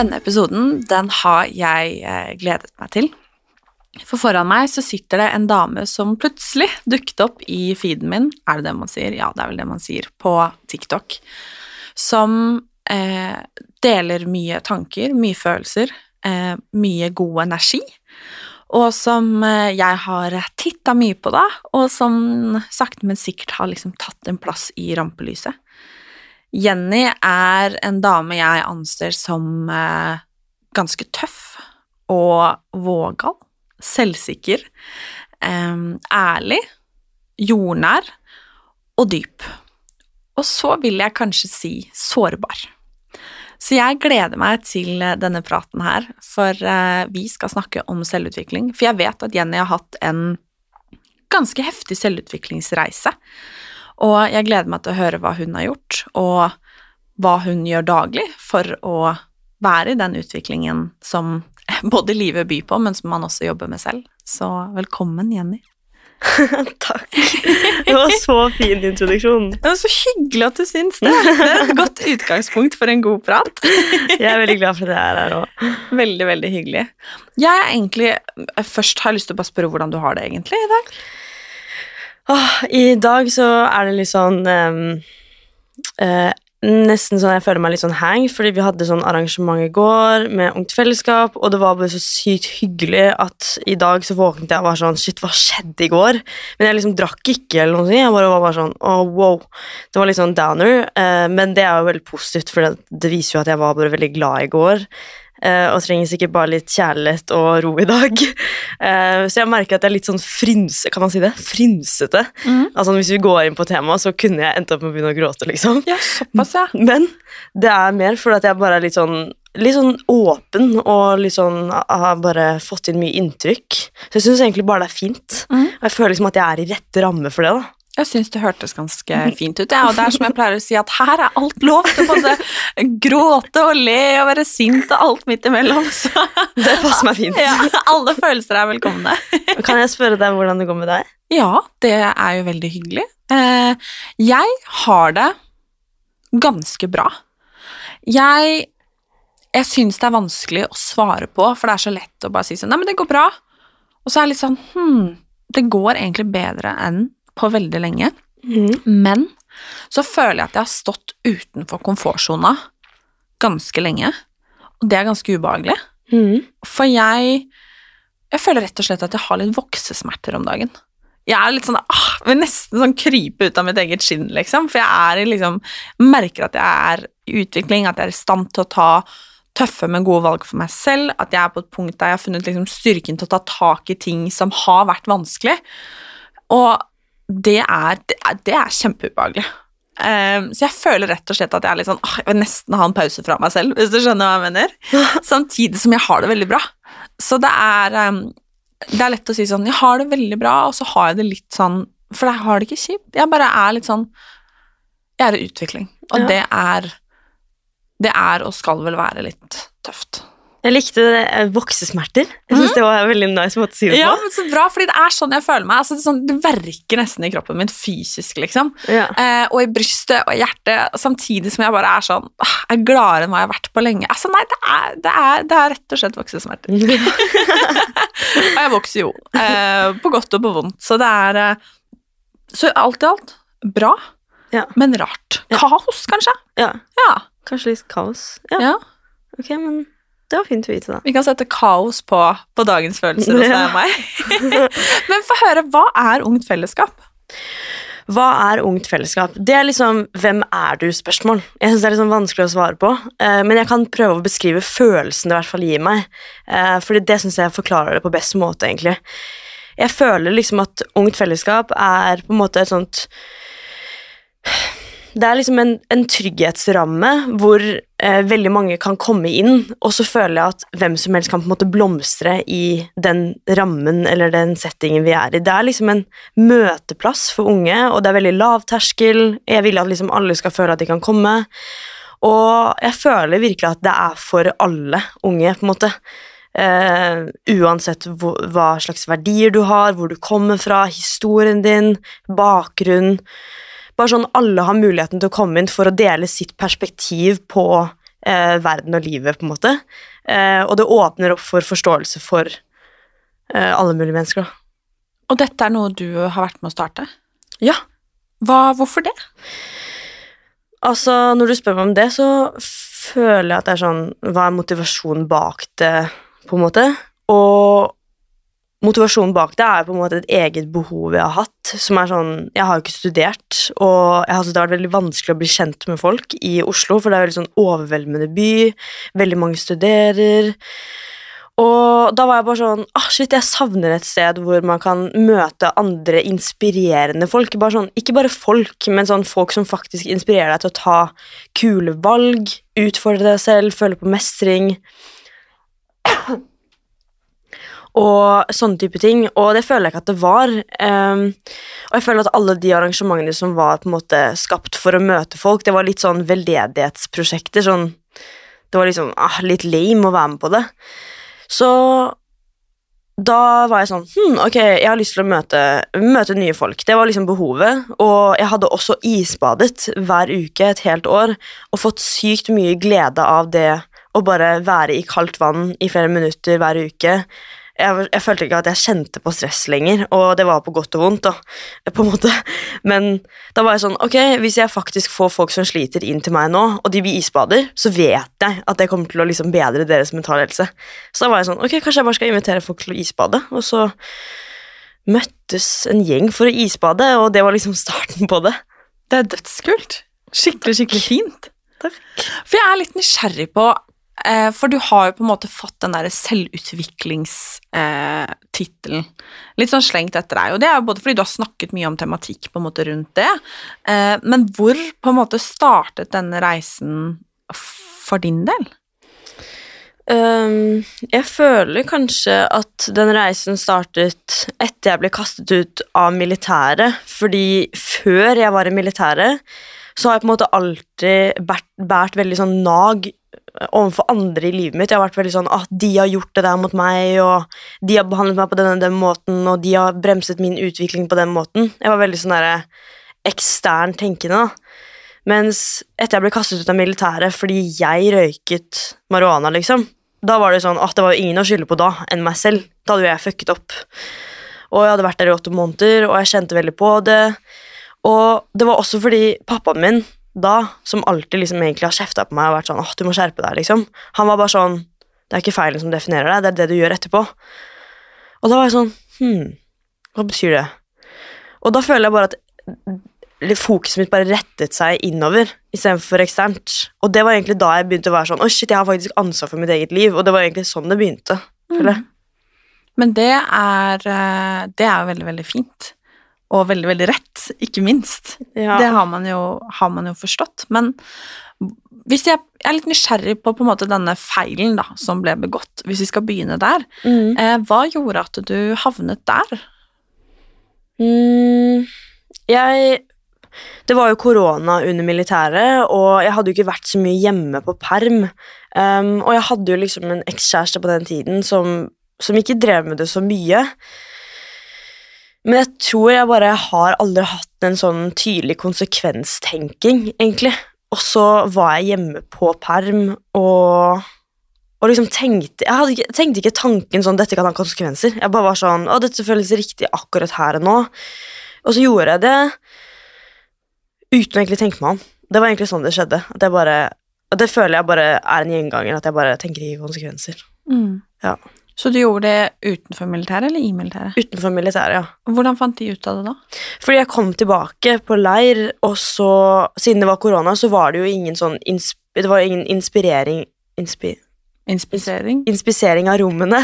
Denne episoden den har jeg eh, gledet meg til. For foran meg så sitter det en dame som plutselig dukket opp i feeden min, er det det man sier? Ja, det er vel det man sier, på TikTok. Som eh, deler mye tanker, mye følelser, eh, mye god energi. Og som eh, jeg har titta mye på, da, og som sakte, men sikkert har liksom tatt en plass i rampelyset. Jenny er en dame jeg anser som eh, ganske tøff og vågal, selvsikker, ærlig, jordnær og dyp. Og så vil jeg kanskje si sårbar. Så jeg gleder meg til eh, denne praten her, for eh, vi skal snakke om selvutvikling. For jeg vet at Jenny har hatt en ganske heftig selvutviklingsreise. Og jeg gleder meg til å høre hva hun har gjort, og hva hun gjør daglig for å være i den utviklingen som både livet byr på, men som man også jobber med selv. Så velkommen, Jenny. Takk. Det var så fin introduksjon. Det var så hyggelig at du syns det. Det er et godt utgangspunkt for en god prat. Jeg er veldig glad for at jeg er her òg. Veldig, veldig hyggelig. Jeg egentlig Først har lyst til å bare spørre hvordan du har det egentlig i dag. I dag så er det litt sånn um, uh, Nesten sånn jeg føler meg litt sånn hang, fordi vi hadde sånn arrangement i går med Ungt Fellesskap, og det var bare så sykt hyggelig at i dag så våknet jeg og var sånn Shit, hva skjedde i går? Men jeg liksom drakk ikke, eller noe. sånt. Jeg bare var bare sånn oh, wow. Det var litt sånn downer, uh, men det er jo veldig positivt, for det viser jo at jeg var bare veldig glad i går. Eh, og trenger sikkert bare litt kjærlighet og ro i dag. Eh, så jeg merker at jeg er litt sånn frynse, kan man si det? Frynsete. Altså Hvis vi går inn på temaet, så kunne jeg endt opp med å begynne å gråte, liksom. Ja, såpass, ja. Men det er mer fordi at jeg bare er litt sånn Litt sånn åpen og litt sånn har bare fått inn mye inntrykk. Så jeg syns egentlig bare det er fint. Mm. Og jeg føler liksom at jeg er i rette ramme for det. da Jeg syns det hørtes ganske fint ut, ja. og det er som jeg pleier å si, at her er alt lov til både gråte og le og være sint og alt midt imellom. Så Det passer meg fint. ja, alle følelser er velkomne. Kan jeg spørre deg hvordan det går med deg? Ja, det er jo veldig hyggelig. Eh, jeg har det ganske bra. Jeg, jeg syns det er vanskelig å svare på, for det er så lett å bare si sånn Nei, men det går bra. Og så er jeg litt sånn Hm, det går egentlig bedre enn på veldig lenge. Men så føler jeg at jeg har stått utenfor komfortsona ganske lenge, og det er ganske ubehagelig. Mm. For jeg Jeg føler rett og slett at jeg har litt voksesmerter om dagen. Jeg er litt sånn ah, vil nesten sånn krype ut av mitt eget skinn, liksom. For jeg er i liksom Merker at jeg er i utvikling, at jeg er i stand til å ta tøffe, men gode valg for meg selv. At jeg er på et punkt der jeg har funnet liksom styrken til å ta tak i ting som har vært vanskelig. Og det er, det er, det er kjempeubehagelig. Um, så jeg føler rett og slett at jeg er litt sånn åh, Jeg vil nesten ha en pause fra meg selv, hvis du skjønner hva jeg mener. Samtidig som jeg har det veldig bra. Så det er um, Det er lett å si sånn Jeg har det veldig bra, og så har jeg det litt sånn For jeg har det ikke kjipt. Jeg bare er litt sånn Jeg er i utvikling, og Ja. det er Det er og skal vel være litt tøft. Jeg likte det, eh, voksesmerter. Jeg synes det var en veldig nice måte å si det på. Ja, men så bra, fordi det er sånn jeg føler meg. Altså, det, sånn, det verker nesten i kroppen min fysisk, liksom. Ja. Eh, og i brystet og i hjertet, samtidig som jeg bare er sånn ah, Jeg er gladere enn hva jeg har vært på lenge. Altså, nei, det er, det er, det er rett og slett voksesmerter. og jeg vokser jo, eh, på godt og på vondt. Så det er eh, Så alt i alt bra, Ja. men rart. Kaos, kanskje? ja. Ja. Kanskje litt kaos. Ja, ja. ok, men det var fint å vite, da. Vi kan sette kaos på, på dagens følelser hos deg og meg. men få høre, hva er Ungt Fellesskap? Hva er ungt fellesskap? Det er liksom hvem er du-spørsmål. Jeg synes det er liksom vanskelig å svare på, eh, men jeg kan prøve å beskrive følelsen det i hvert fall gir meg. Eh, fordi det syns jeg forklarer det på best måte, egentlig. Jeg føler liksom at ungt fellesskap er på en måte et sånt det er liksom en, en trygghetsramme hvor eh, veldig mange kan komme inn, og så føler jeg at hvem som helst kan på en måte blomstre i den rammen eller den settingen vi er i. Det er liksom en møteplass for unge, og det er veldig lav terskel. Jeg vil at liksom alle skal føle at de kan komme. Og jeg føler virkelig at det er for alle unge, på en måte. Eh, uansett hva slags verdier du har, hvor du kommer fra, historien din, bakgrunn. Bare sånn alle har muligheten til å komme inn for å dele sitt perspektiv på eh, verden og livet, på en måte. Eh, og det åpner opp for forståelse for eh, alle mulige mennesker. da. Og dette er noe du har vært med å starte? Ja. Hva, hvorfor det? Altså, når du spør meg om det, så føler jeg at det er sånn Hva er motivasjonen bak det, på en måte? Og motivasjonen bak det er på en måte et eget behov jeg har hatt, som er sånn Jeg har jo ikke studert, og jeg har syntes det har vært veldig vanskelig å bli kjent med folk i Oslo, for det er en veldig sånn overveldende by, veldig mange studerer. Og da var jeg bare sånn ah, Shit, jeg savner et sted hvor man kan møte andre inspirerende folk. Bare sånn, ikke bare folk, men sånn folk som faktisk inspirerer deg til å ta kule valg, utfordre deg selv, føle på mestring. Og sånne type ting. Og det føler jeg ikke at det var. Um, og jeg føler at alle de arrangementene som var på en måte skapt for å møte folk, det var litt sånn veldedighetsprosjekter. Sånn, det var liksom ah, litt lame å være med på det. Så da var jeg sånn hm, Ok, jeg har lyst til å møte, møte nye folk. Det var liksom behovet. Og jeg hadde også isbadet hver uke et helt år og fått sykt mye glede av det å bare være i kaldt vann i flere minutter hver uke. Jeg, jeg følte ikke at jeg kjente på stress lenger, og det var på godt og vondt. da, på en måte. Men da var jeg sånn Ok, hvis jeg faktisk får folk som sliter, inn til meg nå, og de blir isbader, så vet jeg at det kommer til å liksom bedre deres mentale helse. Så da var jeg sånn Ok, kanskje jeg bare skal invitere folk til å isbade, og så møttes en gjeng for å isbade, og det var liksom starten på det. Det er dødskult. Skikkelig, skikkelig fint. Takk. For jeg er litt nysgjerrig på For du har jo på en måte fått den derre selvutviklingstittelen litt sånn slengt etter deg. Og det er jo både fordi du har snakket mye om tematikk på en måte rundt det, eh, men hvor på en måte startet denne reisen for din del? Um, jeg føler kanskje at den reisen startet etter jeg ble kastet ut av militæret, fordi før jeg var i militæret, så har jeg på en måte alltid bært veldig sånn nag overfor andre i livet mitt. Jeg har vært veldig sånn at de har gjort det der mot meg, og de har behandlet meg på den og den måten, og de har bremset min utvikling på den måten. Jeg var veldig sånn der, ekstern tenkende, da. Mens etter jeg ble kastet ut av militæret fordi jeg røyket marihuana, liksom, da var det sånn at det var ingen å skylde på da enn meg selv. Da hadde jo jeg fucket opp. Og jeg hadde vært der i åtte måneder, og jeg kjente veldig på det. Og det var også fordi pappaen min da, som alltid liksom egentlig har kjefta på meg og vært sånn åh, du må skjerpe deg, liksom. Han var bare sånn Det er ikke feilen som definerer deg, det er det du gjør etterpå. Og da var jeg sånn Hm, hva betyr det? Og da føler jeg bare at fokuset mitt bare rettet seg innover istedenfor eksternt. Og det var egentlig da jeg begynte å være sånn Å, shit, jeg har faktisk ansvar for mitt eget liv. Og det var egentlig sånn det begynte. Mm. Men det er, eh, det er jo veldig, veldig fint. Og veldig, veldig rett, ikke minst. Ja. Det har man, jo, har man jo forstått. Men hvis jeg, jeg er litt nysgjerrig på, på måte denne feilen da, som ble begått, hvis vi skal begynne der, Mm. eh, hva gjorde at du havnet der? Mm, jeg Det var jo korona under militæret, og jeg hadde jo ikke vært så mye hjemme på perm. Um, og jeg hadde jo liksom en ekskjæreste på den tiden som, som ikke drev med det så mye. Men jeg tror jeg bare har aldri hatt en sånn tydelig konsekvenstenking, egentlig. Og så var jeg hjemme på perm og, og liksom tenkte Jeg hadde tenkte ikke tanken sånn dette kan ha konsekvenser. Jeg bare var sånn Å, dette føles riktig akkurat her og nå. Og så gjorde jeg det uten å egentlig tenke meg om. Det var egentlig sånn det skjedde. At jeg bare, og det føler jeg bare er en gjenganger, at jeg bare tenker ikke konsekvenser. Mm. Ja. Så du gjorde det utenfor militæret eller i militæret? Utenfor militæret, ja. Hvordan fant de ut av det da? Fordi jeg kom tilbake på leir, og så, siden det var korona, så var det jo ingen sånn insp Det var ingen inspirering inspi Inspisering? inspisering av rommene.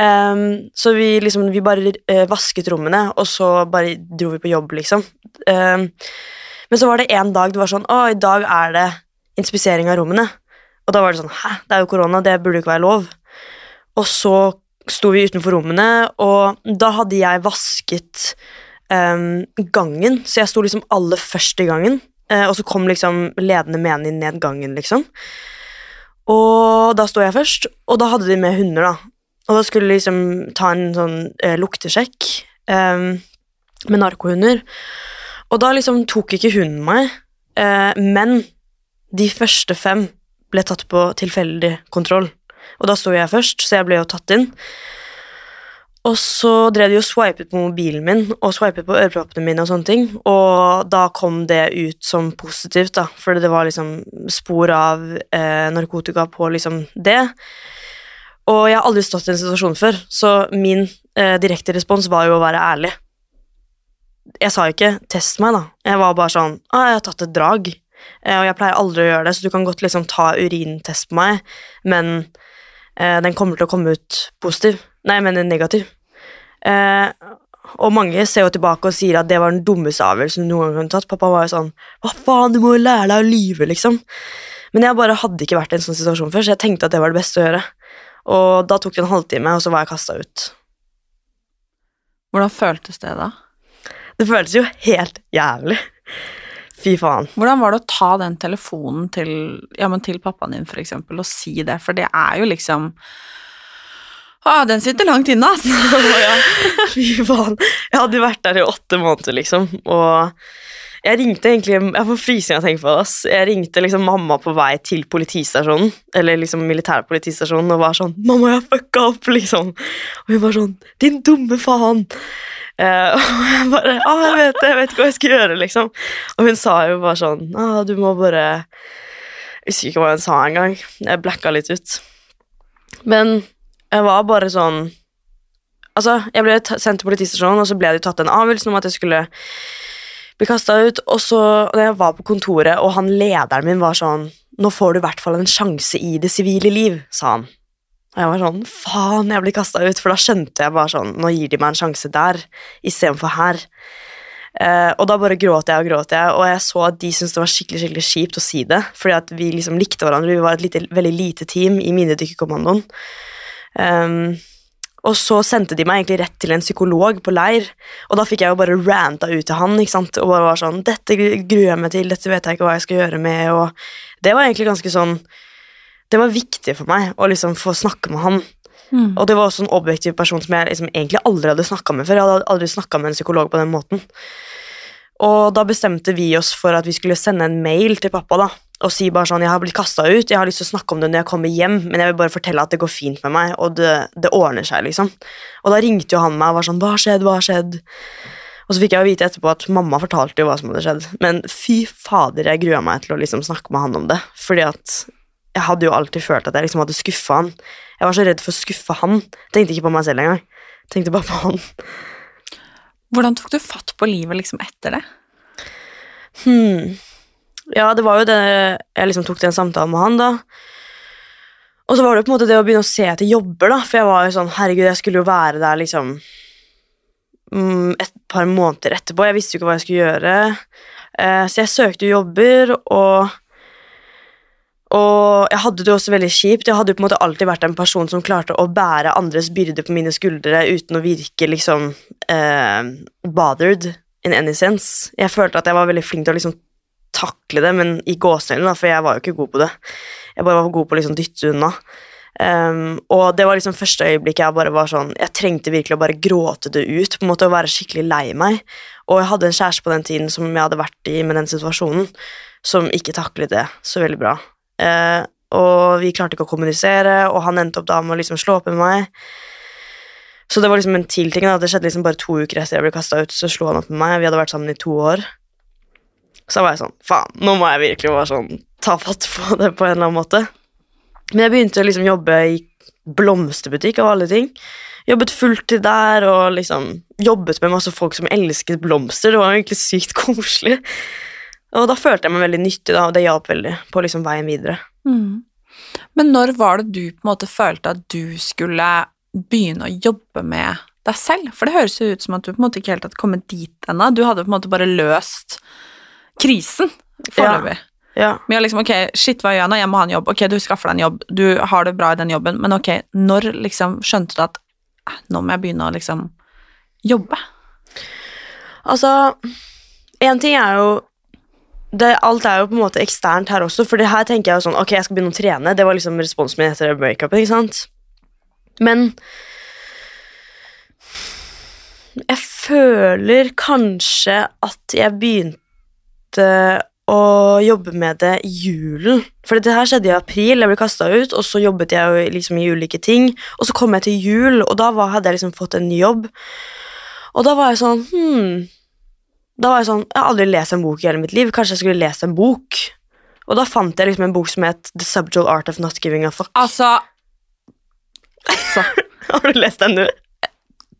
Um, så vi liksom Vi bare uh, vasket rommene, og så bare dro vi på jobb, liksom. Um, men så var det en dag det var sånn Å, i dag er det inspisering av rommene. Og da var det sånn Hæ, det er jo korona, det burde jo ikke være lov. Og så sto vi utenfor rommene, og da hadde jeg vasket um, gangen, så jeg sto liksom aller først i gangen. Uh, og så kom liksom ledende menig ned gangen, liksom. Og da sto jeg først, og da hadde de med hunder, da. Og da skulle de liksom ta en sånn uh, luktesjekk um, med narkohunder. Og da liksom tok ikke hunden meg, uh, men de første fem ble tatt på tilfeldig kontroll. Og da sto jeg først, så jeg ble jo tatt inn. Og så drev de og swipet på mobilen min og swipet på øreproppene mine, og sånne ting, og da kom det ut som positivt, da, for det var liksom spor av eh, narkotika på liksom det. Og jeg har aldri stått i en situasjon før, så min eh, direkte respons var jo å være ærlig. Jeg sa ikke 'test meg', da. Jeg var bare sånn 'Å, jeg har tatt et drag', eh, og jeg pleier aldri å gjøre det, så du kan godt liksom ta urintest på meg, men den kommer til å komme ut positiv. Nei, jeg mener negativ. Eh, og mange ser jo tilbake og sier at det var den dummeste avgjørelsen du noen gang kunne tatt. Pappa var jo sånn Hva faen, du må jo lære deg å lyve, liksom. Men jeg bare hadde ikke vært i en sånn situasjon før, så jeg tenkte at det var det beste å gjøre. Og da tok det en halvtime, og så var jeg kasta ut. Hvordan føltes det da? Det føltes jo helt jævlig. Fy faen. Hvordan var det å ta den telefonen til, ja, men til pappaen din, for eksempel, og si det? For det er jo liksom ah, Den sitter langt inne, ass! ja. Fy faen. Jeg hadde vært der i åtte måneder, liksom, og jeg ringte egentlig Jeg får frysninger av å tenke på det. ass. Jeg ringte liksom mamma på vei til politistasjonen, eller liksom militærpolitistasjonen, og var sånn 'Mamma, jeg fucka opp', liksom. Og hun var sånn 'Din dumme faen'. Eh, og jeg bare 'Å, jeg vet jeg vet ikke hva jeg skal gjøre', liksom. Og hun sa jo bare sånn 'Å, du må bare Jeg husker ikke hva hun sa engang. Jeg blacka litt ut. Men jeg var bare sånn Altså, jeg ble sendt til politistasjonen, og så ble det tatt en avgjørelse om at jeg skulle bli kasta ut. Og så, da jeg var på kontoret, og han lederen min var sånn 'Nå får du i hvert fall en sjanse i det sivile liv', sa han. Og jeg var sånn 'Faen, jeg blir kasta ut', for da skjønte jeg bare sånn 'Nå gir de meg en sjanse der, istedenfor her'. Uh, og da bare gråt jeg og gråt jeg, og jeg så at de syntes det var skikkelig skikkelig kjipt å si det, fordi at vi liksom likte hverandre, vi var et lite, veldig lite team i Minedykkerkommandoen. Um, og så sendte de meg egentlig rett til en psykolog på leir, og da fikk jeg jo bare ranta ut til han, ikke sant, og bare var sånn 'Dette gruer jeg meg til, dette vet jeg ikke hva jeg skal gjøre med', og det var egentlig ganske sånn Det var viktig for meg å liksom få snakke med han. Mm. Og det var også en objektiv person som jeg liksom egentlig aldri hadde snakka med før. Jeg hadde aldri snakka med en psykolog på den måten. Og da bestemte vi oss for at vi skulle sende en mail til pappa da, og si bare sånn 'Jeg har blitt kasta ut, jeg har lyst til å snakke om det når jeg kommer hjem', men jeg vil bare fortelle at det går fint med meg, og det, det ordner seg, liksom. Og da ringte jo han meg og var sånn 'Hva har skjedd? Hva har skjedd?' Og så fikk jeg jo vite etterpå at mamma fortalte jo hva som hadde skjedd. Men fy fader, jeg grua meg til å liksom snakke med han om det. Fordi at jeg hadde jo alltid følt at jeg liksom hadde skuffa han. Jeg var så redd for å skuffe han. Tenkte ikke på meg selv engang. Tenkte bare på han. Hvordan tok du fatt på livet liksom etter det? Hmm. Ja, det var jo det Jeg liksom tok den samtalen med han, da. Og så var det på en måte det å begynne å se etter jobber, da. For jeg var jo sånn Herregud, jeg skulle jo være der liksom mm, et par måneder etterpå. Jeg visste jo ikke hva jeg skulle gjøre. Eh, så jeg søkte jo jobber, og og jeg hadde det også veldig kjipt. Jeg hadde jo på en måte alltid vært en person som klarte å bære andres byrde på mine skuldre uten å virke liksom eh, bothered in any sense. Jeg følte at jeg var veldig flink til å liksom takle det, men i gåseøynene, for jeg var jo ikke god på det. Jeg bare var god på å liksom dytte unna. Um, og det var liksom første øyeblikket jeg bare var sånn Jeg trengte virkelig å bare gråte det ut, på en måte, Å være skikkelig lei meg. Og jeg hadde en kjæreste på den tiden som jeg hadde vært i med den situasjonen, som ikke taklet det så veldig bra. Uh, og vi klarte ikke å kommunisere, og han endte opp da med å liksom slå opp med meg. Så det var liksom en tilting. da, Det skjedde liksom bare to uker etter jeg ble kasta ut, så slo han opp med meg. Vi hadde vært sammen i to år. Så var jeg sånn Faen, nå må jeg virkelig bare sånn ta fatt på det på en eller annen måte. Men jeg begynte å liksom jobbe i blomsterbutikk av alle ting. Jobbet fulltid der og liksom jobbet med masse folk som elsket blomster. Det var egentlig sykt koselig. Og da følte jeg meg veldig nyttig, da, og det hjalp veldig på liksom veien videre. Mm. Men når var det du på en måte følte at du skulle begynne å jobbe med deg selv? For det høres jo ut som at du på en måte ikke helt hadde kommet dit ennå. Du hadde på en måte bare løst krisen foreløpig. Ja. Ja. Men jeg liksom, ok, shit, hva gjør jeg nå? Jeg må ha en jobb. Ok, du skaffer deg en jobb, du har det bra i den jobben, men ok, når liksom skjønte du at eh, nå må jeg begynne å liksom jobbe? Altså, en ting er jo det, Alt er jo på en måte eksternt her også, for det her tenker jeg jo sånn Ok, jeg skal begynne å trene. Det var liksom responsen min etter breakupen, ikke sant? Men jeg føler kanskje at jeg begynte å jobbe med det i julen. For det her skjedde i april, jeg ble kasta ut, og så jobbet jeg jo liksom i ulike ting. Og så kom jeg til jul, og da var, hadde jeg liksom fått en ny jobb. Og da var jeg sånn hmm. Da var Jeg sånn, jeg har aldri lest en bok i hele mitt liv. Kanskje jeg skulle lest en bok. Og da fant jeg liksom en bok som het The Subject Art of Not Giving a Fuck. Altså Altså Har du lest den, du?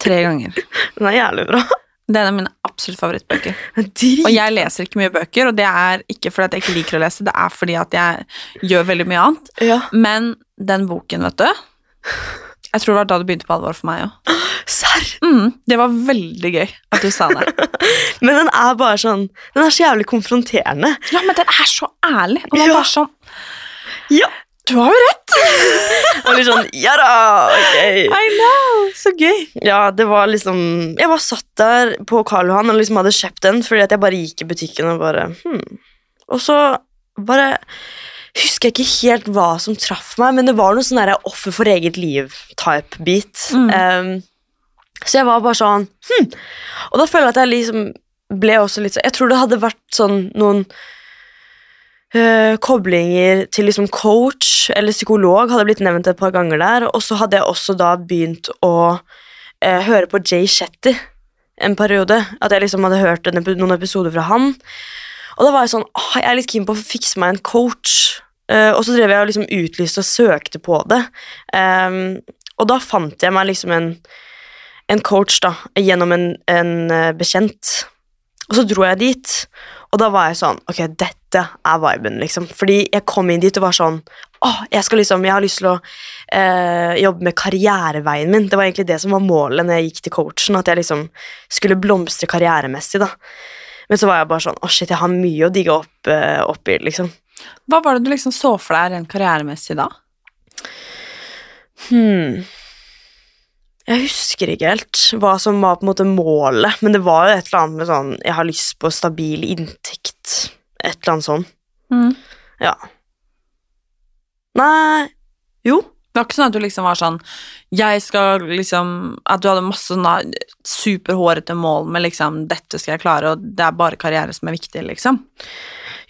Tre ganger. Den er jævlig bra. Det er en av mine absolutt favorittbøker. Drit. Og jeg leser ikke mye bøker, og det er ikke fordi at jeg ikke liker å lese, det er fordi at jeg gjør veldig mye annet. Ja. Men den boken, vet du Jeg tror det var da det begynte på alvor for meg òg. Serr? Mm, det var veldig gøy at du sa det. Men den er bare sånn Den er så jævlig konfronterende. Ja, men den er så ærlig. Og den Ja. bare sånn Ja. Du har jo rett! Og litt sånn Ja da, ok. I know! Så gøy. Ja, det var liksom Jeg bare satt der på Karl Johan og liksom hadde kjøpt den fordi at jeg bare gikk i butikken og bare hmm. Og så bare husker jeg ikke helt hva som traff meg, men det var noe sånn offer for eget liv-type beat. Mm. Um, så jeg var bare sånn hm. Og da føler jeg at jeg liksom ble også litt sånn Jeg tror det hadde vært sånn noen uh, koblinger til liksom coach eller psykolog hadde blitt nevnt et par ganger der, og så hadde jeg også da begynt å uh, høre på Jay Shetty en periode. At jeg liksom hadde hørt en, noen episoder fra han. Og da var jeg sånn åh, jeg er litt keen på å fikse meg en coach. Uh, og så drev jeg og liksom utlyste og søkte på det. Um, og da fant jeg meg liksom en, en coach da, gjennom en, en uh, bekjent. Og så dro jeg dit, og da var jeg sånn Ok, dette er viben, liksom. Fordi jeg kom inn dit og var sånn Åh, jeg skal liksom, jeg har lyst til å uh, jobbe med karriereveien min. Det var egentlig det som var målet når jeg gikk til coachen. At jeg liksom skulle blomstre karrieremessig. da. Men så var jeg bare sånn Å, shit, jeg har mye å digge opp, eh, opp i, liksom. Hva var det du liksom så for deg rent karrieremessig da? Hmm. Jeg husker ikke helt hva som var på en måte målet, men det var jo et eller annet med sånn Jeg har lyst på stabil inntekt. Et eller annet sånn. Mm. Ja. Nei Jo. Var ikke sånn at du liksom var sånn Jeg skal liksom At du hadde masse sånne superhårete mål med liksom Dette skal jeg klare, og det er bare karriere som er viktig, liksom.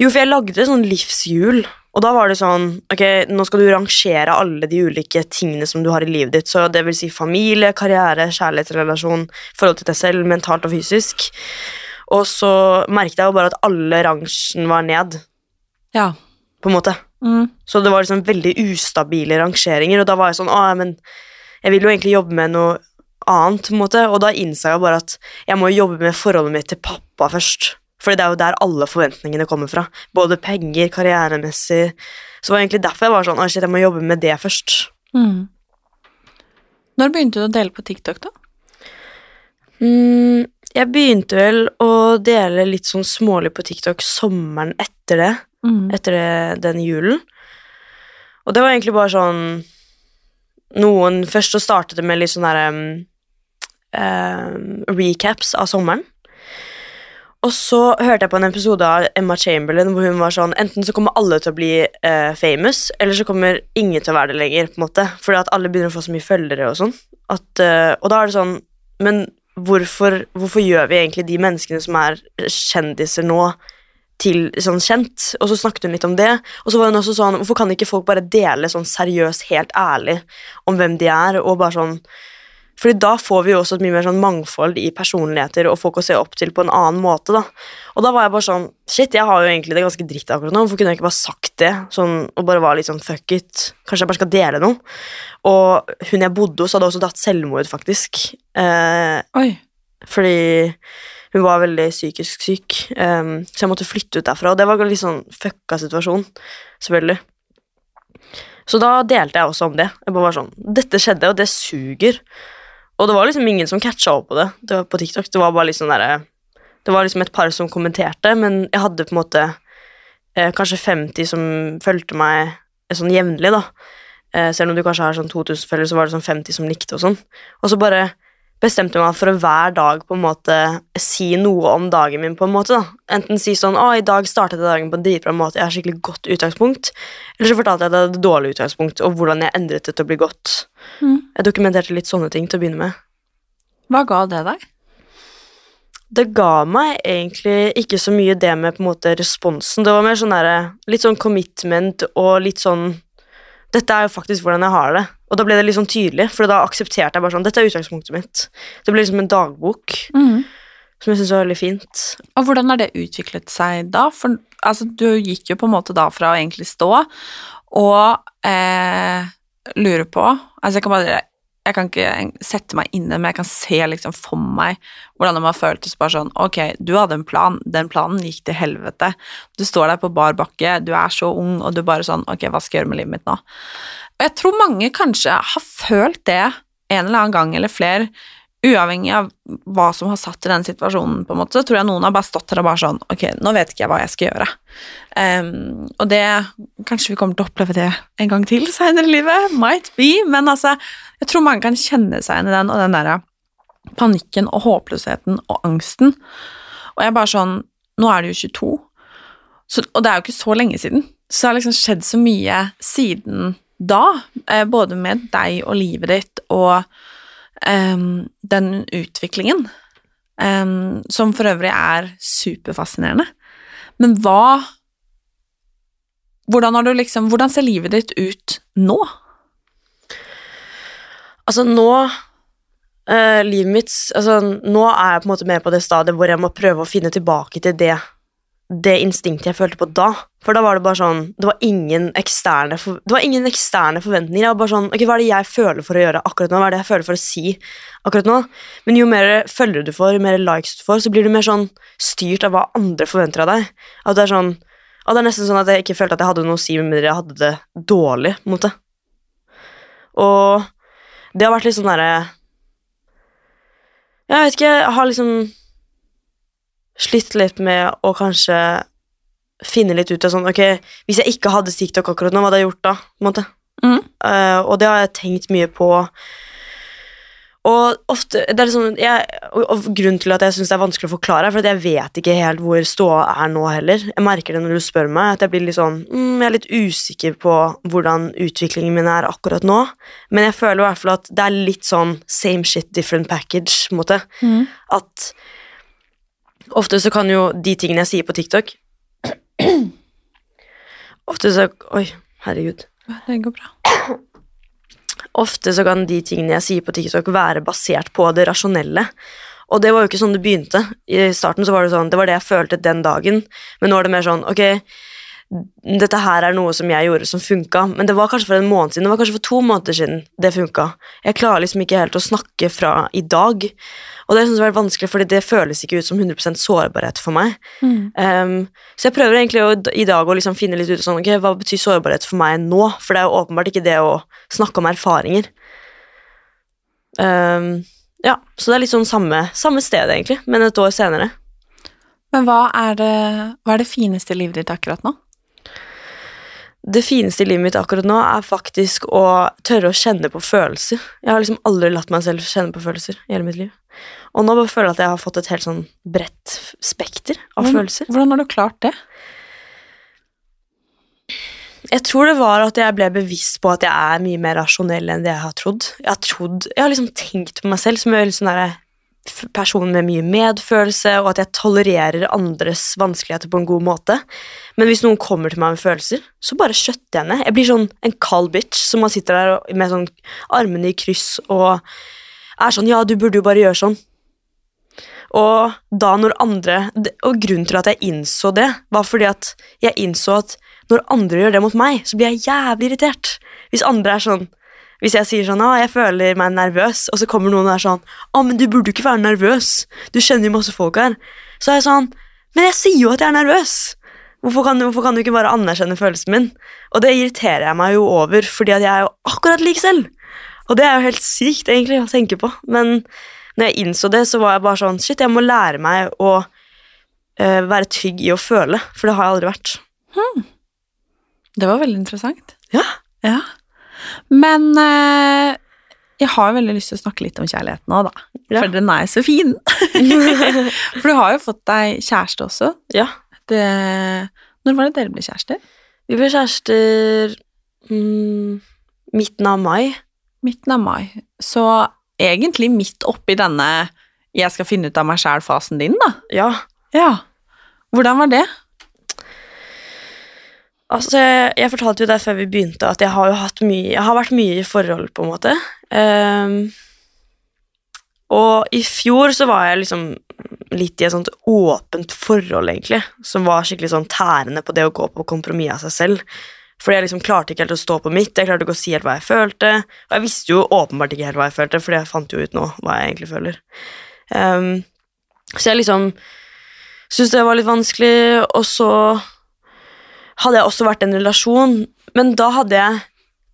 Jo, for jeg lagde sånn livshjul, og da var det sånn Ok, nå skal du rangere alle de ulike tingene som du har i livet ditt, så det vil si familie, karriere, kjærlighetsrelasjon, forhold til deg selv, mentalt og fysisk. Og så merket jeg jo bare at alle rangen var ned, Ja. på en måte. Mm. Så det var liksom veldig ustabile rangeringer, og da var jeg sånn Å, men jeg vil jo egentlig jobbe med noe annet, på en måte, og da innså jeg bare at jeg må jobbe med forholdet mitt til pappa først. Fordi det er jo der alle forventningene kommer fra. Både penger, karrieremessig. Så det var egentlig derfor jeg var sånn Å, shit, jeg må jobbe med det først. Mm. Når begynte du å dele på TikTok, da? Mm, jeg begynte vel å dele litt sånn smålig på TikTok sommeren etter det. Mm. etter det, den julen. Og det var egentlig bare sånn Noen Først så startet det med litt sånn derre um, um, recaps av sommeren. Og så hørte jeg på en episode av Emma Chamberlain hvor hun var sånn Enten så kommer alle til å bli uh, famous, eller så kommer ingen til å være det lenger. på en måte Fordi at alle begynner å få så mye følgere og sånn. At, uh, og da er det sånn Men hvorfor, hvorfor gjør vi egentlig de menneskene som er kjendiser nå, til sånn kjent? Og så snakket hun litt om det. Og så var hun også sånn Hvorfor kan ikke folk bare dele sånn seriøst, helt ærlig om hvem de er, og bare sånn fordi da får vi jo også et mye mer sånn mangfold i personligheter og folk å se opp til på en annen måte. da. Og da var jeg bare sånn Shit, jeg har jo egentlig det ganske dritt akkurat nå. Hvorfor kunne jeg ikke bare sagt det? Sånn, og bare var litt sånn fuck it. Kanskje jeg bare skal dele noe? Og hun jeg bodde hos, hadde også tatt selvmord, faktisk. Eh, Oi. fordi hun var veldig psykisk syk. Um, så jeg måtte flytte ut derfra, og det var en litt sånn fucka situasjon, selvfølgelig. Så da delte jeg også om det. Jeg bare var sånn Dette skjedde, og det suger. Og det var liksom ingen som catcha opp på det, det var på TikTok. Det var bare liksom der, Det var liksom et par som kommenterte, men jeg hadde på en måte eh, kanskje 50 som fulgte meg eh, sånn jevnlig, da. Eh, selv om du kanskje har sånn 2000 følgere, så var det sånn 50 som likte og sånn. Og så bare bestemte meg for å hver dag på en måte si noe om dagen min. på en måte da. Enten si sånn 'Å, i dag startet jeg dagen på en dritbra måte, jeg har skikkelig godt utgangspunkt', eller så fortalte jeg at jeg hadde et dårlig utgangspunkt, og hvordan jeg endret det til å bli godt. Mm. Jeg dokumenterte litt sånne ting til å begynne med. Hva ga det deg? Det ga meg egentlig ikke så mye det med på en måte responsen. Det var mer sånn der, litt sånn commitment og litt sånn Dette er jo faktisk hvordan jeg har det. Og da ble det litt sånn tydelig, for da aksepterte jeg bare sånn Dette er utgangspunktet mitt. Det ble liksom en dagbok som jeg syns var veldig fint. Og hvordan har det utviklet seg da? For altså, du gikk jo på en måte da fra å egentlig stå og eh, lure på Altså, jeg kan bare jeg kan ikke sette meg inn i det, men jeg kan se liksom for meg hvordan det må ha føltes bare sånn Ok, du hadde en plan, den planen gikk til helvete. Du står der på bar bakke, du er så ung, og du bare sånn Ok, hva skal jeg gjøre med livet mitt nå? Og jeg tror mange kanskje har følt det en eller annen gang eller flere, uavhengig av hva som har satt i den situasjonen, på en måte, så tror jeg noen har bare stått der og bare sånn Ok, nå vet ikke jeg hva jeg skal gjøre. Um, og det Kanskje vi kommer til å oppleve det en gang til senere i livet. Might be. Men altså, jeg tror mange kan kjenne seg igjen i den, og den derre panikken og håpløsheten og angsten. Og jeg er bare sånn Nå er du jo 22, så, og det er jo ikke så lenge siden. Så det har liksom skjedd så mye siden da, eh, både med deg og livet ditt og em, den utviklingen, um, som for øvrig er superfascinerende. Men hva hvordan, har du liksom, hvordan ser livet ditt ut nå? Altså, nå Uh, Livet mitt altså, Nå er jeg på en måte mer på det stadiet hvor jeg må prøve å finne tilbake til det det instinktet jeg følte på da. For da var det bare sånn Det var ingen eksterne, for, det var ingen eksterne forventninger. Jeg var bare sånn Ok, hva er det jeg føler for å gjøre akkurat nå? Hva er det jeg føler for å si akkurat nå? Men jo mer følgere du får, jo mer likes du får, så blir du mer sånn styrt av hva andre forventer av deg. At det er sånn Og det er nesten sånn at jeg ikke følte at jeg hadde noe å si, med mindre jeg hadde det dårlig. mot det. Og det har vært litt sånn derre Jeg vet ikke, jeg har liksom slitt litt med å kanskje finne litt ut av sånn Ok, hvis jeg ikke hadde TikTok akkurat nå, hva hadde jeg gjort da? på en måte? Mm. Uh, og det har jeg tenkt mye på. Og ofte det er liksom, jeg, og, Grunnen til at jeg syns det er vanskelig å forklare, er for at jeg vet ikke helt hvor ståa er nå heller. Jeg merker det når du spør meg, at jeg blir litt sånn mm, Jeg er litt usikker på hvordan utviklingen min er akkurat nå. Men jeg føler i hvert fall at det er litt sånn same shit, different package. på en måte. At ofte så kan jo de tingene jeg sier på TikTok Ofte så Oi, herregud. Det går bra. Ofte så kan de tingene jeg sier på TikTok være basert på det rasjonelle. Og det var jo ikke sånn det begynte. I starten så var det sånn, det var det jeg følte den dagen, men nå er det mer sånn, ok, dette her er noe som jeg gjorde som funka, men det var kanskje for en måned siden, det var kanskje for to måneder siden det funka. Jeg klarer liksom ikke helt å snakke fra i dag, og det synes jeg er vanskelig, fordi det føles ikke ut som 100% sårbarhet for meg. Um, så jeg prøver egentlig å, i dag å liksom finne litt ut sånn, ok, hva betyr sårbarhet for meg nå, for det er jo åpenbart ikke det å snakke om erfaringer. Um, ja, så det er litt sånn samme, samme sted egentlig, men et år senere. Men hva er det, hva er det fineste i livet ditt akkurat nå? Det fineste i livet mitt akkurat nå er faktisk å tørre å kjenne på følelser. Jeg har liksom aldri latt meg selv kjenne på følelser i hele mitt liv. Og nå bare føler jeg at jeg har fått et helt sånn bredt spekter av Hvordan- følelser. Hvordan har du klart det? Jeg tror det var at jeg ble bevisst på at jeg er mye mer rasjonell enn det jeg har trodd. Jeg har, trodd, jeg har liksom tenkt på meg selv som en sånn person med mye medfølelse, og at jeg tolererer andres vanskeligheter på en god måte. Men hvis noen kommer til meg med følelser, så bare skjøtter jeg ned. Jeg blir sånn en kald bitch som man sitter der med sånn armene i kryss og er sånn Ja, du burde jo bare gjøre sånn. Og da når andre Og grunnen til at jeg innså det, var fordi at jeg innså at når andre gjør det mot meg, så blir jeg jævlig irritert. Hvis andre er sånn Hvis jeg sier sånn 'Å, jeg føler meg nervøs', og så kommer noen og er sånn 'Å, men du burde ikke være nervøs. Du kjenner jo masse folk her.' Så er jeg sånn 'Men jeg sier jo at jeg er nervøs'. Hvorfor kan, hvorfor kan du ikke bare anerkjenne følelsen min? Og det irriterer jeg meg jo over, fordi at jeg er jo akkurat lik selv. Og det er jo helt sykt, egentlig, å tenke på. Men når jeg innså det, så var jeg bare sånn Shit, jeg må lære meg å uh, være trygg i å føle, for det har jeg aldri vært. Det var veldig interessant. Ja. Ja. Men eh, jeg har veldig lyst til å snakke litt om kjærligheten nå, da. Ja. For den er så fin. For du har jo fått deg kjæreste også. Ja. Det, når var det dere ble kjærester? Vi ble kjærester mm, midten av mai. Midten av mai. Så egentlig midt oppi denne 'jeg skal finne ut av meg sjæl'-fasen din, da. Ja. Ja. Hvordan var det? Altså, jeg, jeg fortalte jo deg før vi begynte at jeg har jo hatt mye Jeg har vært mye i forhold, på en måte. Um, og i fjor så var jeg liksom litt i et sånt åpent forhold, egentlig, som var skikkelig sånn tærende på det å gå på kompromiss av seg selv. Fordi jeg liksom klarte ikke helt å stå på mitt, jeg klarte ikke å si helt hva jeg følte. Og jeg visste jo åpenbart ikke helt hva jeg følte, fordi jeg fant jo ut nå hva jeg egentlig føler. Um, så jeg liksom syntes det var litt vanskelig, og så hadde jeg også vært i en relasjon, men da hadde jeg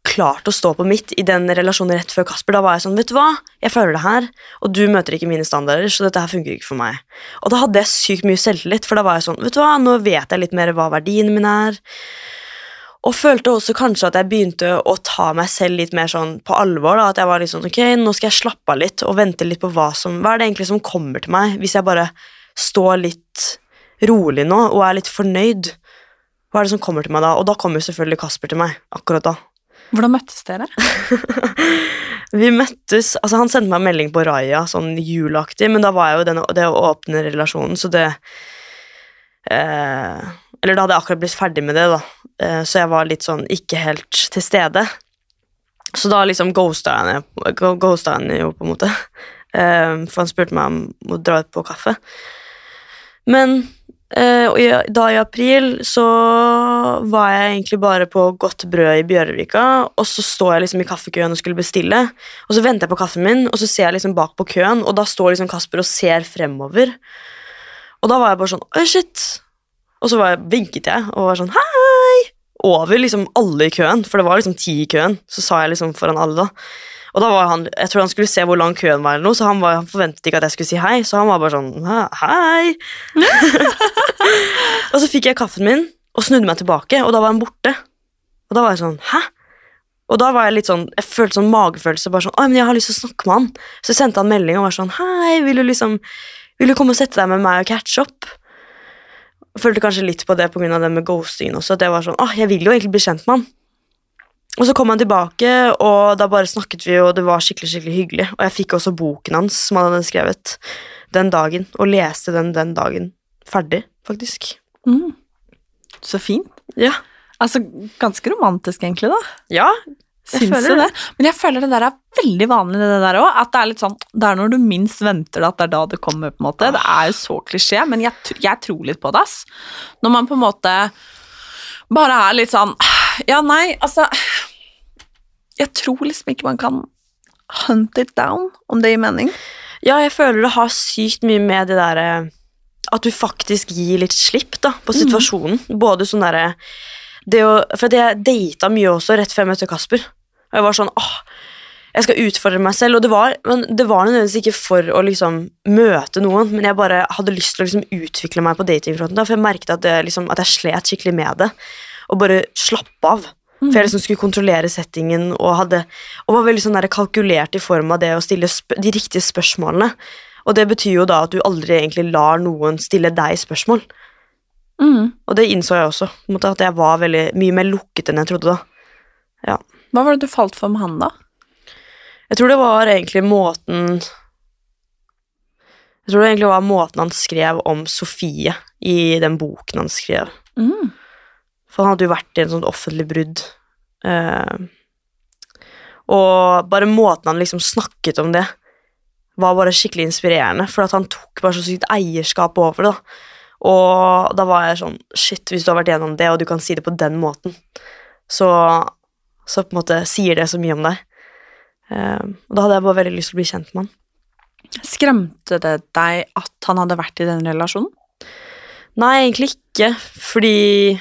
klart å stå på mitt i den relasjonen rett før Kasper. Da var jeg sånn, vet du hva, jeg føler det her, og du møter ikke mine standarder, så dette her funker ikke for meg. Og da hadde jeg sykt mye selvtillit, for da var jeg sånn, vet du hva, nå vet jeg litt mer hva verdiene mine er. Og følte også kanskje at jeg begynte å ta meg selv litt mer sånn på alvor. da, At jeg var litt sånn, ok, nå skal jeg slappe av litt og vente litt på hva som Hva er det egentlig som kommer til meg, hvis jeg bare står litt rolig nå og er litt fornøyd? Hva er det som kommer til meg da? Og da kommer selvfølgelig Kasper til meg. akkurat da. Hvordan møttes dere? Vi møttes Altså, han sendte meg en melding på Raja, sånn julaktig, men da var jeg jo den, det å åpne relasjonen, så det eh, Eller da hadde jeg akkurat blitt ferdig med det, da, eh, så jeg var litt sånn ikke helt til stede. Så da liksom ghosta jeg ned jo, på en måte. Eh, for han spurte meg om å dra ut på kaffe. Men og da i april så var jeg egentlig bare på Godt brød i Bjørvika, og så står jeg liksom i kaffekøen og skulle bestille, og så venter jeg på kaffen min, og så ser jeg liksom bak på køen, og da står liksom Kasper og ser fremover. Og da var jeg bare sånn Oi, shit. Og så jeg, vinket jeg og var sånn hei! Over liksom alle i køen, for det var liksom ti i køen. Så sa jeg liksom foran alle, da. Og da var han, Jeg tror han skulle se hvor lang køen var, eller noe, så han, var, han forventet ikke at jeg skulle si hei. Så han var bare sånn hei. og så fikk jeg kaffen min og snudde meg tilbake, og da var han borte. Og da var jeg sånn Hæ? Og da var jeg litt sånn, jeg følte sånn magefølelse. bare sånn, Oi, men jeg har lyst til å snakke med han. Så jeg sendte han melding og var sånn Hei, vil du liksom, vil du komme og sette deg med meg og catche up? Jeg følte kanskje litt på det av det med ghostingen også. At jeg var sånn, ah, jeg vil jo egentlig bli kjent med han. Og så kom han tilbake, og da bare snakket vi, og det var skikkelig skikkelig hyggelig. Og jeg fikk også boken hans som han hadde skrevet den dagen, og leste den den dagen. Ferdig, faktisk. Mm. Så fint. Ja. Altså, ganske romantisk egentlig, da. Ja, jeg Syns føler det? det. Men jeg føler det der er veldig vanlig, det der òg. At det er litt sånn Det er når du minst venter det, at det er da det kommer, på en måte. Det er jo så klisjé, men jeg, jeg tror litt på det, ass. Når man på en måte bare er litt sånn Ja, nei, altså Jeg tror liksom ikke man kan hunt it down, om det gir mening. Ja, jeg føler det har sykt mye med det derre At du faktisk gir litt slipp da, på situasjonen. Både sånn derre For jeg data mye også rett før jeg møtte Kasper. Og jeg var sånn åh, jeg skal utfordre meg selv. Og det var, men det var nødvendigvis ikke for å liksom møte noen, men jeg bare hadde lyst til å liksom utvikle meg på datingfronten. da, For jeg merket at, det, liksom, at jeg slet skikkelig med det. Og bare slappe av. For jeg liksom skulle kontrollere settingen og, hadde, og var veldig sånn kalkulert i form av det å stille de riktige spørsmålene. Og det betyr jo da at du aldri egentlig lar noen stille deg spørsmål. Mm. Og det innså jeg også, måte, at jeg var veldig, mye mer lukket enn jeg trodde da. Ja. Hva var det du falt for med han, da? Jeg tror det var egentlig måten Jeg tror det egentlig var måten han skrev om Sofie i den boken han skrev. Mm. For han hadde jo vært i en sånn offentlig brudd. Uh, og bare måten han liksom snakket om det, var bare skikkelig inspirerende, for at han tok bare så sykt eierskap over det. da. Og da var jeg sånn Shit, hvis du har vært gjennom det, og du kan si det på den måten, så, så på en måte sier det så mye om deg. Uh, og da hadde jeg bare veldig lyst til å bli kjent med han. Skremte det deg at han hadde vært i den relasjonen? Nei, egentlig ikke, fordi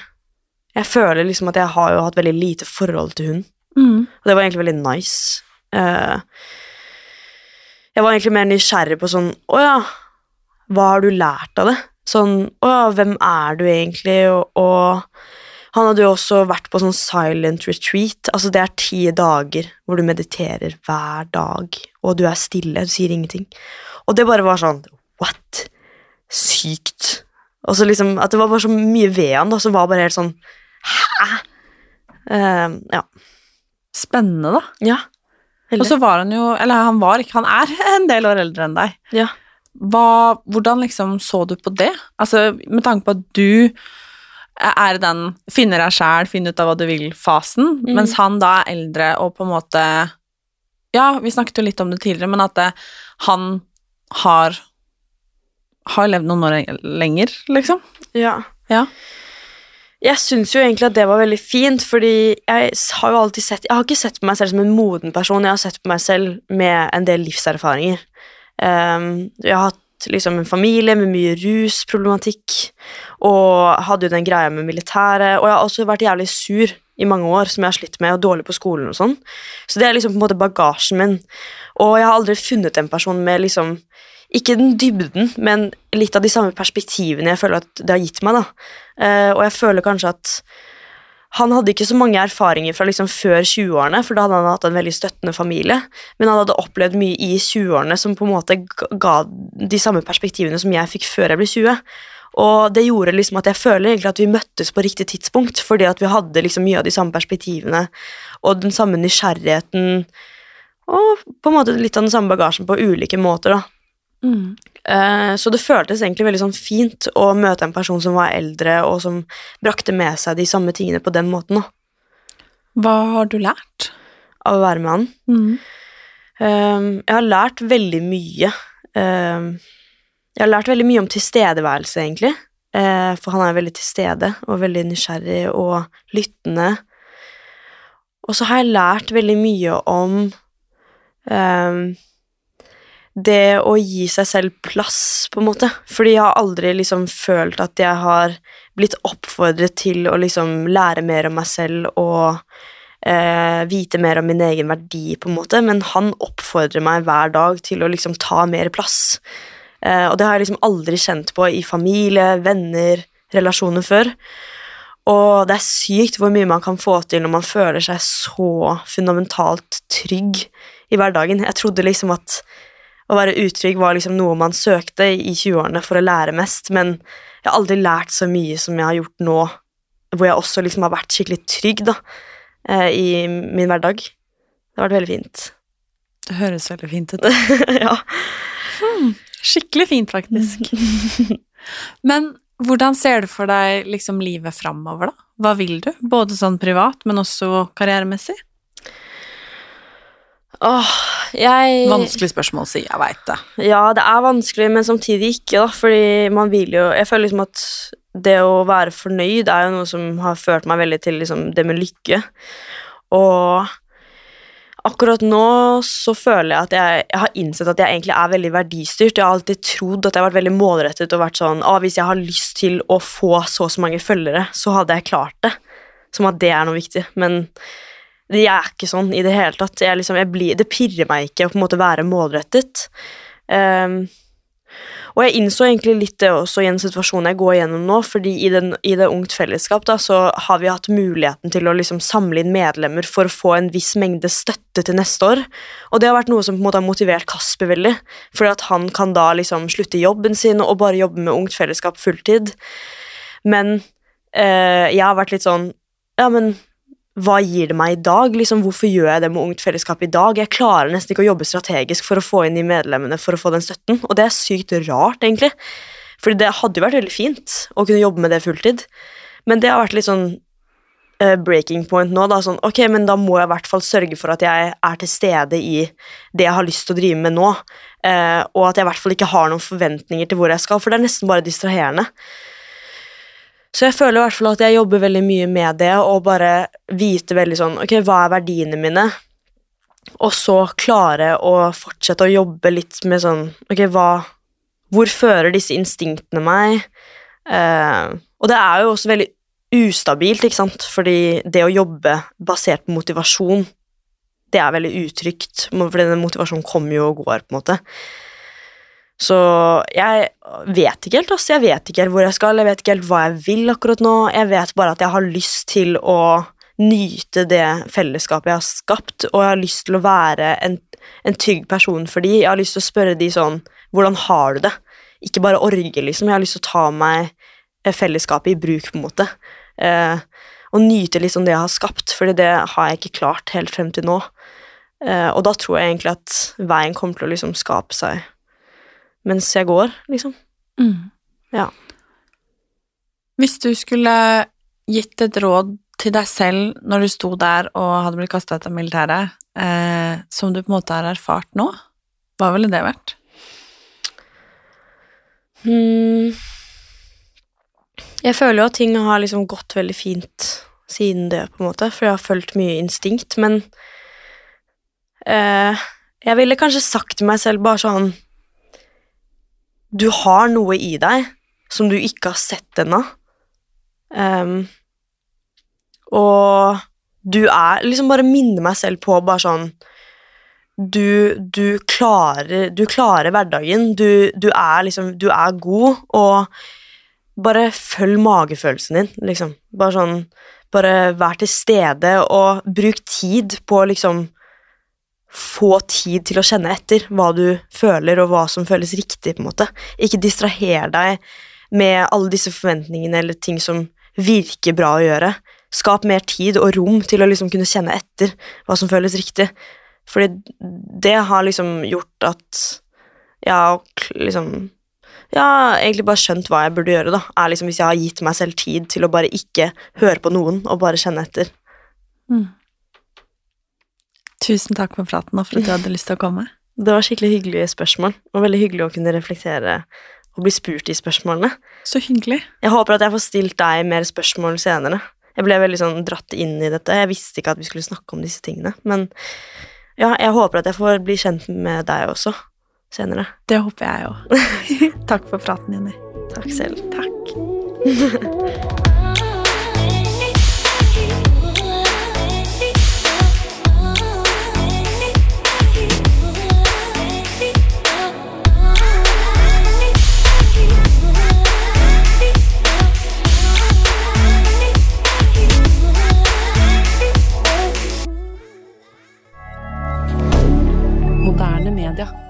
jeg føler liksom at jeg har jo hatt veldig lite forhold til hun. Mm. Og det var egentlig veldig nice. Uh, jeg var egentlig mer nysgjerrig på sånn Å ja, hva har du lært av det? Sånn Å ja, hvem er du egentlig? Og, og han hadde jo også vært på sånn silent retreat. Altså det er ti dager hvor du mediterer hver dag, og du er stille, du sier ingenting. Og det bare var sånn What? Sykt. Og så liksom At det var bare så mye ved han da, som var bare helt sånn Hæ? Uh, ja. Spennende, da. Ja. Og så var han jo Eller han var ikke, han er en del år eldre enn deg. Ja. Hva, hvordan liksom så du på det? Altså, med tanke på at du er i den finner deg sjæl, finn ut av hva du vil-fasen, Mm. mens han da er eldre og på en måte Ja, vi snakket jo litt om det tidligere, men at det, han har har levd noen år lenger, liksom. Ja. Ja. Jeg syns jo egentlig at det var veldig fint, fordi jeg har jo alltid sett Jeg har ikke sett på meg selv som en moden person, jeg har sett på meg selv med en del livserfaringer. Um, jeg har hatt liksom en familie med mye rusproblematikk, og hadde jo den greia med militæret, og jeg har også vært jævlig sur i mange år, som jeg har slitt med, og dårlig på skolen og sånn. Så det er liksom på en måte bagasjen min. Og jeg har aldri funnet en person med liksom ikke den dybden, men litt av de samme perspektivene jeg føler at det har gitt meg. Eh, og jeg føler kanskje at han hadde ikke så mange erfaringer fra liksom før 20-årene, for da hadde han hatt en veldig støttende familie, men han hadde opplevd mye i 20-årene som på en måte ga de samme perspektivene som jeg fikk før jeg ble 20. Og det gjorde liksom at jeg føler egentlig at vi møttes på riktig tidspunkt, fordi at vi hadde liksom mye av de samme perspektivene og den samme nysgjerrigheten, og på en måte litt av den samme bagasjen på ulike måter, da. Mm. Eh, Så det føltes egentlig veldig sånn fint å møte en person som var eldre, og som brakte med seg de samme tingene på den måten, da, Hva har du lært? av å være med han. Mm. Eh, Jeg har lært veldig mye. Eh, Jeg har lært veldig mye om tilstedeværelse, egentlig. For han er veldig til stede og veldig nysgjerrig og lyttende. Og så har jeg lært veldig mye om det å gi seg selv plass, på en måte. Fordi jeg har aldri liksom følt at jeg har blitt oppfordret til å liksom lære mer om meg selv og eh, vite mer om min egen verdi, på en måte, men han oppfordrer meg hver dag til å liksom ta mer plass. Eh, og det har jeg liksom aldri kjent på i familie, venner, relasjoner før. Og det er sykt hvor mye man kan få til når man føler seg så fundamentalt trygg i hverdagen. Jeg trodde liksom at å være utrygg var liksom noe man søkte i 20-årene for å lære mest, men jeg har aldri lært så mye som jeg har gjort nå, hvor jeg også liksom har vært skikkelig trygg da, eh, i min hverdag. Det har vært veldig fint. Det høres veldig fint ut. ja. Skikkelig fint, faktisk. men hvordan ser du for deg liksom livet framover, da? Hva vil du? Både sånn privat, men også karrieremessig? Åh, jeg Vanskelig spørsmål, sier jeg, veit det. Ja, det er vanskelig, men samtidig ikke, da, fordi man vil jo Jeg føler liksom at det å være fornøyd er jo noe som har ført meg veldig til liksom det med lykke. Og akkurat nå så føler jeg at jeg, jeg har innsett at jeg egentlig er veldig verdistyrt. Jeg har alltid trodd at jeg har vært veldig målrettet og vært sånn ah, Hvis jeg har lyst til å få så og så mange følgere, så hadde jeg klart det. Som at det er noe viktig. Men jeg er ikke sånn i det hele tatt. Jeg liksom, jeg blir, det pirrer meg ikke å på en måte være målrettet. Um, Og jeg innså egentlig litt det også i en situasjon jeg går gjennom nå, fordi i, den, i det Ungt Fellesskap da, så har vi hatt muligheten til å liksom samle inn medlemmer for å få en viss mengde støtte til neste år. Og det har vært noe som på en måte har motivert Kasper veldig, fordi at han kan da liksom slutte jobben sin og bare jobbe med Ungt Fellesskap fulltid. Men eh, jeg har vært litt sånn Ja, men hva gir det meg i dag? Liksom, hvorfor gjør jeg det med Ungt Fellesskap i dag? Jeg klarer nesten ikke å jobbe strategisk for å få inn de medlemmene for å få den støtten, og det er sykt rart, egentlig. For det hadde jo vært veldig fint å kunne jobbe med det fulltid, men det har vært litt sånn uh, breaking point nå. da, sånn, ok, men Da må jeg i hvert fall sørge for at jeg er til stede i det jeg har lyst til å drive med nå, uh, og at jeg i hvert fall ikke har noen forventninger til hvor jeg skal, for det er nesten bare distraherende. Så jeg føler i hvert fall at jeg jobber veldig mye med det, og bare vite veldig sånn Ok, hva er verdiene mine? Og så klare å fortsette å jobbe litt med sånn Ok, hva Hvor fører disse instinktene meg? Eh, og det er jo også veldig ustabilt, ikke sant, fordi det å jobbe basert på motivasjon, det er veldig utrygt, fordi den motivasjonen kommer jo og går, på en måte. Så jeg vet ikke helt, Altså. Jeg vet ikke helt hvor jeg skal, jeg vet ikke helt hva jeg vil akkurat nå. Jeg vet bare at jeg har lyst til å nyte det fellesskapet jeg har skapt, og jeg har lyst til å være en, en trygg person for de. Jeg har lyst til å spørre de sånn Hvordan har du det? Ikke bare orge, liksom. Jeg har lyst til å ta meg fellesskapet i bruk, på en måte. Eh, og nyte liksom det jeg har skapt, fordi det har jeg ikke klart helt frem til nå. Eh, og da tror jeg egentlig at veien kommer til å liksom skape seg mens jeg går, liksom. Mm. Ja. Hvis du skulle gitt et råd til deg selv når du sto der og hadde blitt kasta ut av militæret, eh, som du på en måte har erfart nå, hva ville det vært? Mm. Jeg føler jo at ting har liksom gått veldig fint siden det, på en måte, for jeg har følt mye instinkt, men eh, jeg ville kanskje sagt til meg selv bare sånn du har noe i deg som du ikke har sett ennå. Um, og du er Liksom bare minne meg selv på bare sånn Du, du klarer Du klarer hverdagen. Du, du, er liksom Du er god, og bare følg magefølelsen din, liksom. Bare sånn Bare vær til stede, og bruk tid på liksom få tid til å kjenne etter hva du føler, og hva som føles riktig. på en måte. Ikke distraher deg med alle disse forventningene eller ting som virker bra å gjøre. Skap mer tid og rom til å liksom kunne kjenne etter hva som føles riktig. Fordi det har liksom gjort at jeg har liksom Ja, egentlig bare skjønt hva jeg burde gjøre, da. Er liksom Hvis jeg har gitt meg selv tid til å bare ikke høre på noen og bare kjenne etter. Mm. Tusen takk for praten og for at du hadde lyst til å komme. Det var skikkelig hyggelige spørsmål, og veldig hyggelig å kunne reflektere og bli spurt i spørsmålene. Så hyggelig. Jeg håper at jeg får stilt deg mer spørsmål senere. Jeg ble veldig sånn dratt inn i dette. Jeg visste ikke at vi skulle snakke om disse tingene, men ja, jeg håper at jeg får bli kjent med deg også senere. Det håper jeg òg. takk for praten, Jenny. Takk selv. Takk. hebdomadaire.